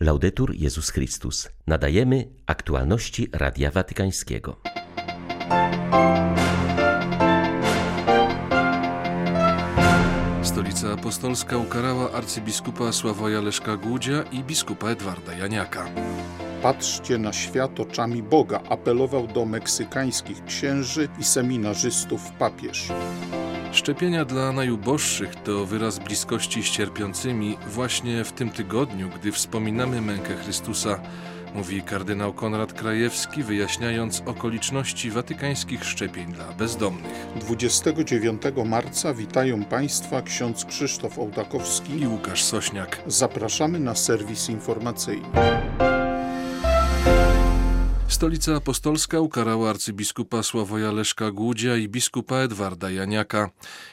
Laudetur Jezus Chrystus. Nadajemy aktualności Radia Watykańskiego. Stolica Apostolska ukarała arcybiskupa Sławoja Leszka Głudzia i biskupa Edwarda Janiaka. Patrzcie na świat oczami Boga, apelował do meksykańskich księży i seminarzystów papież. Szczepienia dla najuboższych to wyraz bliskości z cierpiącymi właśnie w tym tygodniu, gdy wspominamy mękę Chrystusa, mówi kardynał Konrad Krajewski, wyjaśniając okoliczności watykańskich szczepień dla bezdomnych. 29 marca witają Państwa ksiądz Krzysztof Ołtakowski i Łukasz Sośniak. Zapraszamy na serwis informacyjny. Stolica Apostolska ukarała arcybiskupa Sławoja Leszka Głudzia i biskupa Edwarda Janiaka.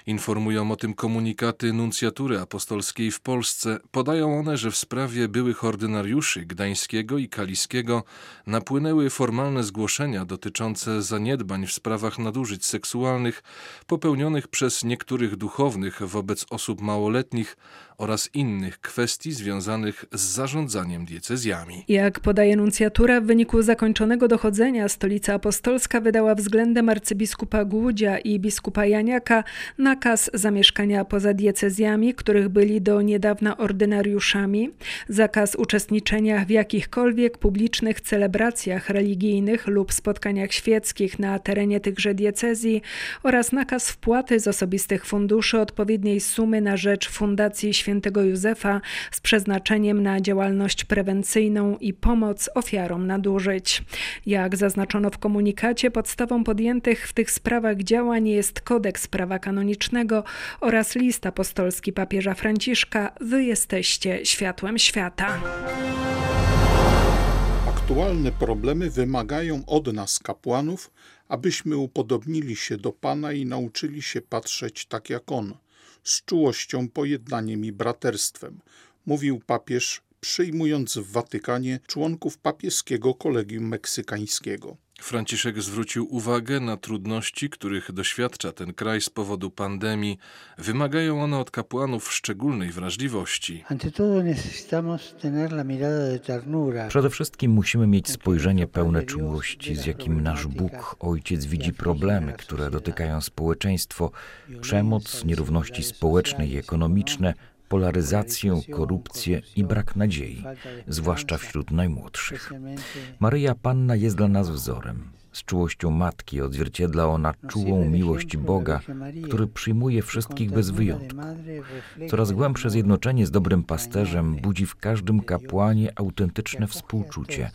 Informują o tym komunikaty nuncjatury apostolskiej w Polsce. Podają one, że w sprawie byłych ordynariuszy gdańskiego i kaliskiego napłynęły formalne zgłoszenia dotyczące zaniedbań w sprawach nadużyć seksualnych popełnionych przez niektórych duchownych wobec osób małoletnich oraz innych kwestii związanych z zarządzaniem diecezjami. Jak podaje nuncjatura, w wyniku zakończonego dochodzenia Stolica Apostolska wydała względem arcybiskupa Głudzia i biskupa Janiaka nakaz zamieszkania poza diecezjami, których byli do niedawna ordynariuszami, zakaz uczestniczenia w jakichkolwiek publicznych celebracjach religijnych lub spotkaniach świeckich na terenie tychże diecezji oraz nakaz wpłaty z osobistych funduszy odpowiedniej sumy na rzecz Fundacji świętego Józefa z przeznaczeniem na działalność prewencyjną i pomoc ofiarom nadużyć. Jak zaznaczono w komunikacie, podstawą podjętych w tych sprawach działań jest kodeks prawa kanonicznego oraz list apostolski papieża Franciszka Wy jesteście światłem świata. Aktualne problemy wymagają od nas, kapłanów, abyśmy upodobnili się do Pana i nauczyli się patrzeć tak jak On z czułością, pojednaniem i braterstwem, mówił papież, przyjmując w Watykanie członków papieskiego kolegium meksykańskiego. Franciszek zwrócił uwagę na trudności, których doświadcza ten kraj z powodu pandemii. Wymagają one od kapłanów szczególnej wrażliwości. Przede wszystkim musimy mieć spojrzenie pełne czułości, z jakim nasz Bóg, Ojciec widzi problemy, które dotykają społeczeństwo, przemoc, nierówności społeczne i ekonomiczne, polaryzację, korupcję i brak nadziei, zwłaszcza wśród najmłodszych. Maryja Panna jest dla nas wzorem. Z czułością matki odzwierciedla ona czułą miłość Boga, który przyjmuje wszystkich bez wyjątku. Coraz głębsze zjednoczenie z dobrym pasterzem budzi w każdym kapłanie autentyczne współczucie,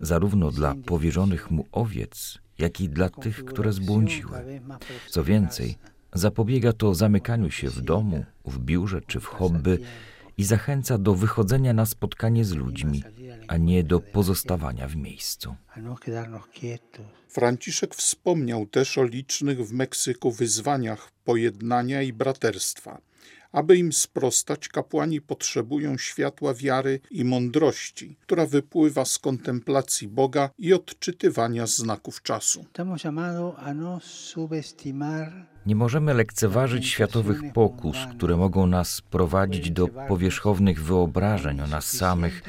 zarówno dla powierzonych mu owiec, jak i dla tych, które zbłądziły. Co więcej, Zapobiega to zamykaniu się w domu, w biurze czy w hobby i zachęca do wychodzenia na spotkanie z ludźmi, a nie do pozostawania w miejscu. Franciszek wspomniał też o licznych w Meksyku wyzwaniach pojednania i braterstwa. Aby im sprostać, kapłani potrzebują światła wiary i mądrości, która wypływa z kontemplacji Boga i odczytywania znaków czasu. Nie możemy lekceważyć światowych pokus, które mogą nas prowadzić do powierzchownych wyobrażeń o nas samych,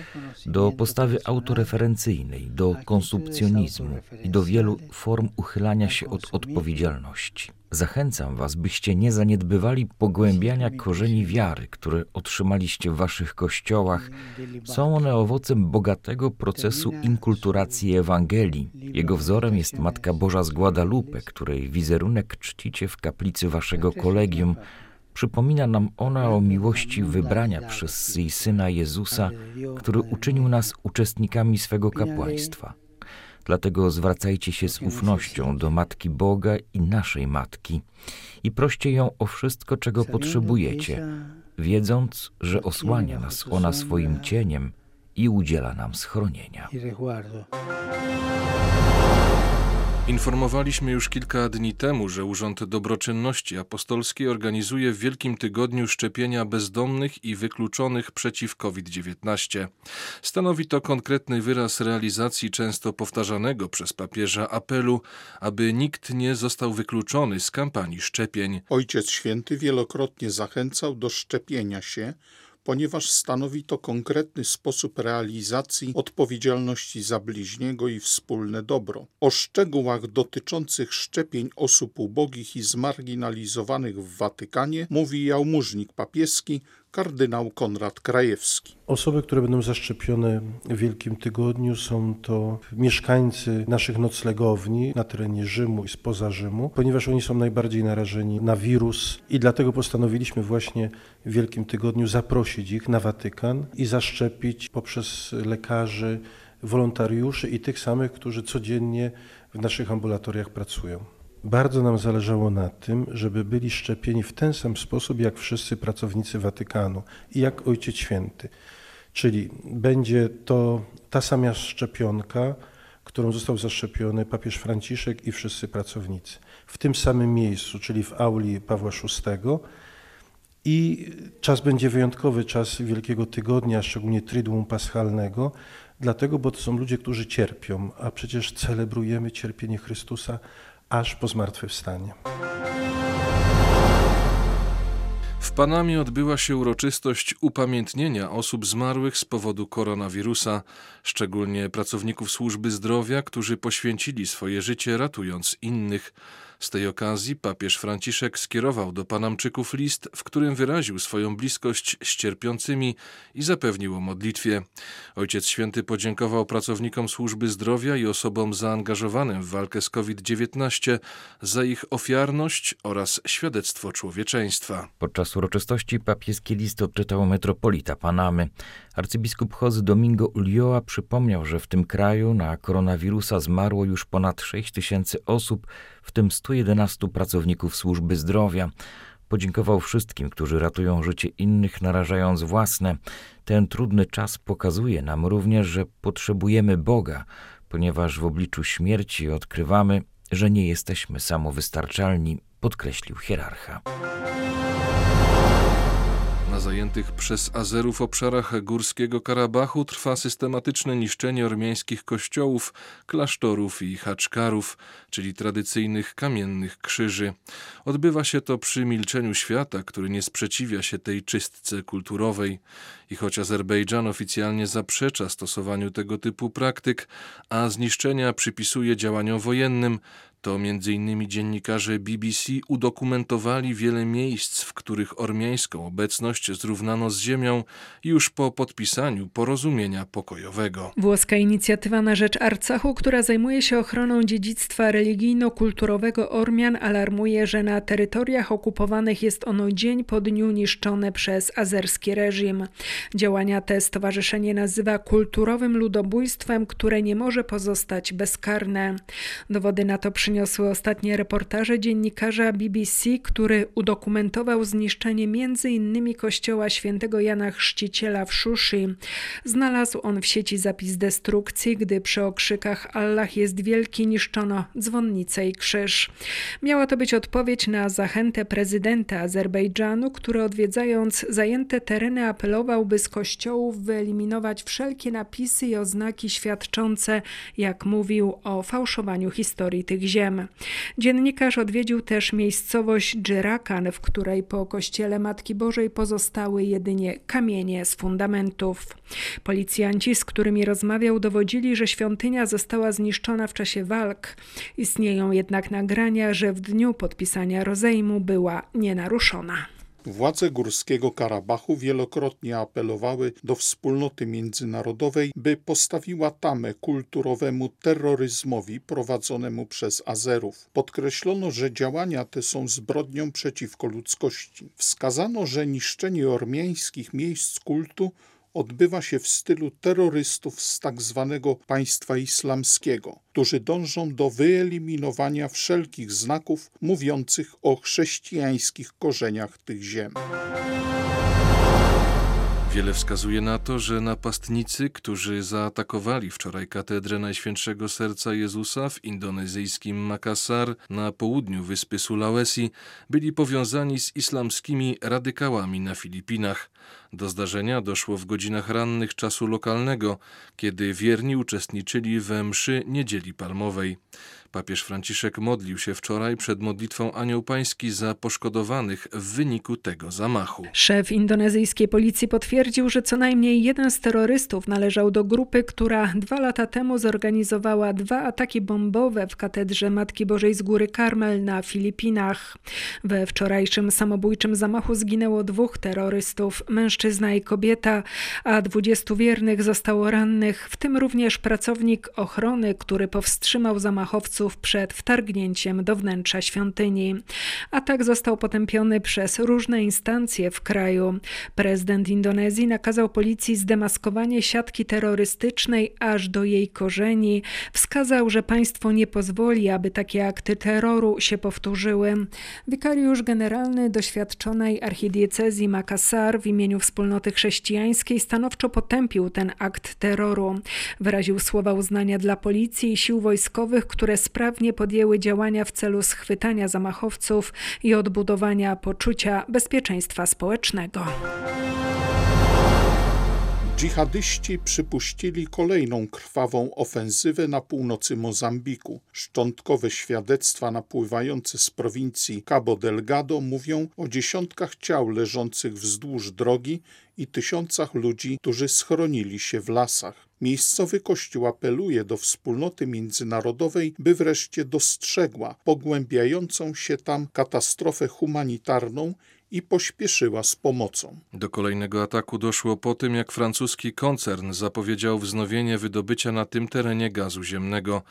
do postawy autoreferencyjnej, do konsumpcjonizmu i do wielu form uchylania się od odpowiedzialności. Zachęcam Was, byście nie zaniedbywali pogłębiania korzeni wiary, które otrzymaliście w Waszych kościołach. Są one owocem bogatego procesu inkulturacji Ewangelii. Jego wzorem jest Matka Boża z Guadalupe, której wizerunek czcicie w kaplicy Waszego kolegium. Przypomina nam ona o miłości wybrania przez jej Syna Jezusa, który uczynił nas uczestnikami swego kapłaństwa. Dlatego zwracajcie się z ufnością do Matki Boga i naszej Matki i proście ją o wszystko, czego potrzebujecie, wiedząc, że osłania nas ona swoim cieniem i udziela nam schronienia. Informowaliśmy już kilka dni temu, że Urząd Dobroczynności Apostolskiej organizuje w Wielkim Tygodniu szczepienia bezdomnych i wykluczonych przeciw COVID-19. Stanowi to konkretny wyraz realizacji często powtarzanego przez papieża apelu, aby nikt nie został wykluczony z kampanii szczepień. Ojciec Święty wielokrotnie zachęcał do szczepienia się ponieważ stanowi to konkretny sposób realizacji odpowiedzialności za bliźniego i wspólne dobro. O szczegółach dotyczących szczepień osób ubogich i zmarginalizowanych w Watykanie mówi jałmużnik papieski kardynał Konrad Krajewski. Osoby, które będą zaszczepione w Wielkim Tygodniu są to mieszkańcy naszych noclegowni na terenie Rzymu i spoza Rzymu, ponieważ oni są najbardziej narażeni na wirus i dlatego postanowiliśmy właśnie w Wielkim Tygodniu zaprosić ich na Watykan i zaszczepić poprzez lekarzy, wolontariuszy i tych samych, którzy codziennie w naszych ambulatoriach pracują. Bardzo nam zależało na tym, żeby byli szczepieni w ten sam sposób jak wszyscy pracownicy Watykanu i jak Ojciec Święty. Czyli będzie to ta sama szczepionka, którą został zaszczepiony papież Franciszek i wszyscy pracownicy. W tym samym miejscu, czyli w auli Pawła VI. I czas będzie wyjątkowy, czas Wielkiego Tygodnia, szczególnie Triduum Paschalnego, dlatego, bo to są ludzie, którzy cierpią, a przecież celebrujemy cierpienie Chrystusa aż po zmartwychwstanie. W Panamie odbyła się uroczystość upamiętnienia osób zmarłych z powodu koronawirusa, szczególnie pracowników służby zdrowia, którzy poświęcili swoje życie ratując innych. Z tej okazji papież Franciszek skierował do Panamczyków list, w którym wyraził swoją bliskość z cierpiącymi i zapewnił o modlitwie. Ojciec Święty podziękował pracownikom służby zdrowia i osobom zaangażowanym w walkę z COVID-19 za ich ofiarność oraz świadectwo człowieczeństwa. Podczas uroczystości papieski list odczytał metropolita Panamy. Arcybiskup José Domingo Ulloa przypomniał, że w tym kraju na koronawirusa zmarło już ponad 6 tysięcy osób, w tym 111 pracowników służby zdrowia. Podziękował wszystkim, którzy ratują życie innych, narażając własne. Ten trudny czas pokazuje nam również, że potrzebujemy Boga, ponieważ w obliczu śmierci odkrywamy, że nie jesteśmy samowystarczalni, podkreślił hierarcha. Zajętych przez Azerów obszarach Górskiego Karabachu trwa systematyczne niszczenie ormiańskich kościołów, klasztorów i haczkarów, czyli tradycyjnych kamiennych krzyży. Odbywa się to przy milczeniu świata, który nie sprzeciwia się tej czystce kulturowej. I choć Azerbejdżan oficjalnie zaprzecza stosowaniu tego typu praktyk, a zniszczenia przypisuje działaniom wojennym, to m.in. dziennikarze BBC udokumentowali wiele miejsc, w których ormiańską obecność zrównano z ziemią już po podpisaniu porozumienia pokojowego. Włoska inicjatywa na rzecz Arcachu, która zajmuje się ochroną dziedzictwa religijno-kulturowego Ormian, alarmuje, że na terytoriach okupowanych jest ono dzień po dniu niszczone przez azerski reżim. Działania te stowarzyszenie nazywa kulturowym ludobójstwem, które nie może pozostać bezkarne. Dowody na to przy przyniosły ostatnie reportaże dziennikarza BBC, który udokumentował zniszczenie m.in. kościoła świętego Jana Chrzciciela w Szushi. Znalazł on w sieci zapis destrukcji, gdy przy okrzykach Allah jest wielki niszczono dzwonnicę i krzyż. Miała to być odpowiedź na zachętę prezydenta Azerbejdżanu, który odwiedzając zajęte tereny apelował, by z kościołów wyeliminować wszelkie napisy i oznaki świadczące, jak mówił, o fałszowaniu historii tych ziem. Dziennikarz odwiedził też miejscowość Dżerakan, w której po kościele Matki Bożej pozostały jedynie kamienie z fundamentów. Policjanci, z którymi rozmawiał, dowodzili, że świątynia została zniszczona w czasie walk. Istnieją jednak nagrania, że w dniu podpisania rozejmu była nienaruszona. Władze Górskiego Karabachu wielokrotnie apelowały do wspólnoty międzynarodowej, by postawiła tamę kulturowemu terroryzmowi prowadzonemu przez Azerów. Podkreślono, że działania te są zbrodnią przeciwko ludzkości. Wskazano, że niszczenie ormiańskich miejsc kultu odbywa się w stylu terrorystów z tak zwanego państwa islamskiego, którzy dążą do wyeliminowania wszelkich znaków mówiących o chrześcijańskich korzeniach tych ziem. Wiele wskazuje na to, że napastnicy, którzy zaatakowali wczoraj katedrę Najświętszego Serca Jezusa w indonezyjskim Makassar na południu wyspy Sulawesi, byli powiązani z islamskimi radykałami na Filipinach. Do zdarzenia doszło w godzinach rannych czasu lokalnego, kiedy wierni uczestniczyli we mszy niedzieli palmowej. Papież Franciszek modlił się wczoraj przed modlitwą Anioł Pański za poszkodowanych w wyniku tego zamachu. Szef indonezyjskiej policji potwierdził, że co najmniej jeden z terrorystów należał do grupy, która dwa lata temu zorganizowała dwa ataki bombowe w katedrze Matki Bożej z Góry Karmel na Filipinach. We wczorajszym samobójczym zamachu zginęło dwóch terrorystów, mężczyzna i kobieta, a dwudziestu wiernych zostało rannych, w tym również pracownik ochrony, który powstrzymał zamachowców przed wtargnięciem do wnętrza świątyni. Atak został potępiony przez różne instancje w kraju. Prezydent Indonezji nakazał policji zdemaskowanie siatki terrorystycznej aż do jej korzeni. Wskazał, że państwo nie pozwoli, aby takie akty terroru się powtórzyły. Wikariusz generalny doświadczonej archidiecezji Makassar w imieniu wspólnoty chrześcijańskiej stanowczo potępił ten akt terroru. Wyraził słowa uznania dla policji i sił wojskowych, które sprawnie podjęły działania w celu schwytania zamachowców i odbudowania poczucia bezpieczeństwa społecznego. Dżihadyści przypuścili kolejną krwawą ofensywę na północy Mozambiku. Szczątkowe świadectwa napływające z prowincji Cabo Delgado mówią o dziesiątkach ciał leżących wzdłuż drogi i tysiącach ludzi, którzy schronili się w lasach. Miejscowy kościół apeluje do wspólnoty międzynarodowej, by wreszcie dostrzegła pogłębiającą się tam katastrofę humanitarną i pośpieszyła z pomocą. Do kolejnego ataku doszło po tym, jak francuski koncern zapowiedział wznowienie wydobycia na tym terenie gazu ziemnego.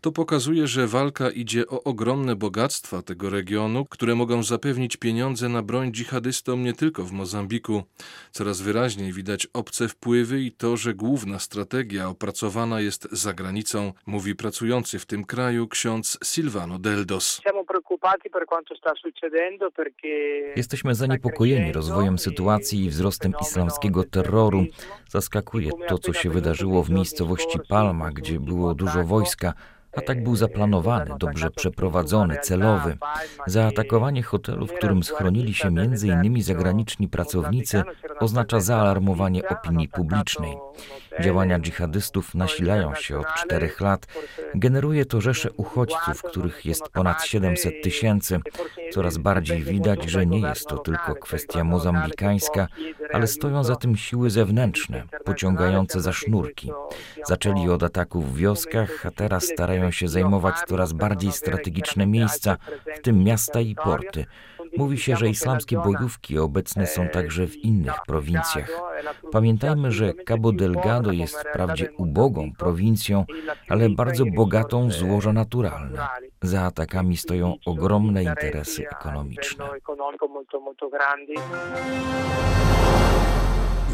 To pokazuje, że walka idzie o ogromne bogactwa tego regionu, które mogą zapewnić pieniądze na broń dżihadystom nie tylko w Mozambiku. Coraz wyraźniej widać obce wpływy i to, że główna strategia opracowana jest za granicą, mówi pracujący w tym kraju ksiądz Silvano Deldos. Jesteśmy zaniepokojeni rozwojem sytuacji i wzrostem islamskiego terroru. Zaskakuje to, co się wydarzyło w miejscowości Palma, gdzie było dużo wojska. Atak był zaplanowany, dobrze przeprowadzony, celowy. Zaatakowanie hotelu, w którym schronili się m.in. zagraniczni pracownicy, oznacza zaalarmowanie opinii publicznej. Działania dżihadystów nasilają się od czterech lat. Generuje to rzesze uchodźców, których jest ponad 700 tysięcy. Coraz bardziej widać, że nie jest to tylko kwestia mozambikańska, ale stoją za tym siły zewnętrzne, pociągające za sznurki. Zaczęli od ataków w wioskach, a teraz starają się zajmować coraz bardziej strategiczne miejsca, w tym miasta i porty. Mówi się, że islamskie bojówki obecne są także w innych prowincjach. Pamiętajmy, że Cabo Delgado jest wprawdzie ubogą prowincją, ale bardzo bogatą w złoża naturalne. Za atakami stoją ogromne interesy ekonomiczne.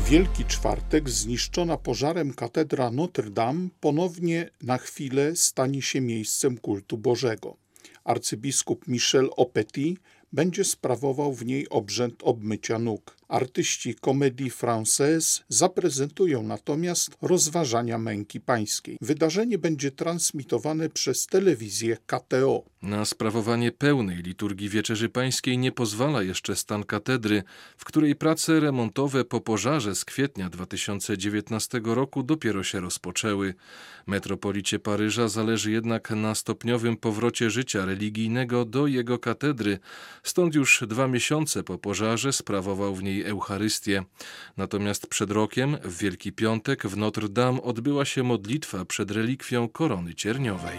Wielki Czwartek zniszczona pożarem katedra Notre Dame ponownie na chwilę stanie się miejscem kultu Bożego. Arcybiskup Michel Opetit będzie sprawował w niej obrzęd obmycia nóg. Artyści Comédie Française zaprezentują natomiast rozważania męki pańskiej. Wydarzenie będzie transmitowane przez telewizję KTO. Na sprawowanie pełnej liturgii Wieczerzy Pańskiej nie pozwala jeszcze stan katedry, w której prace remontowe po pożarze z kwietnia 2019 roku dopiero się rozpoczęły. Metropolicie Paryża zależy jednak na stopniowym powrocie życia religijnego do jego katedry, stąd już dwa miesiące po pożarze sprawował w niej Eucharystię. Natomiast przed rokiem, w Wielki Piątek, w Notre Dame odbyła się modlitwa przed relikwią korony cierniowej.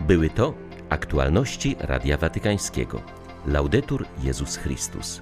Były to aktualności Radia Watykańskiego. Laudetur Jezus Chrystus.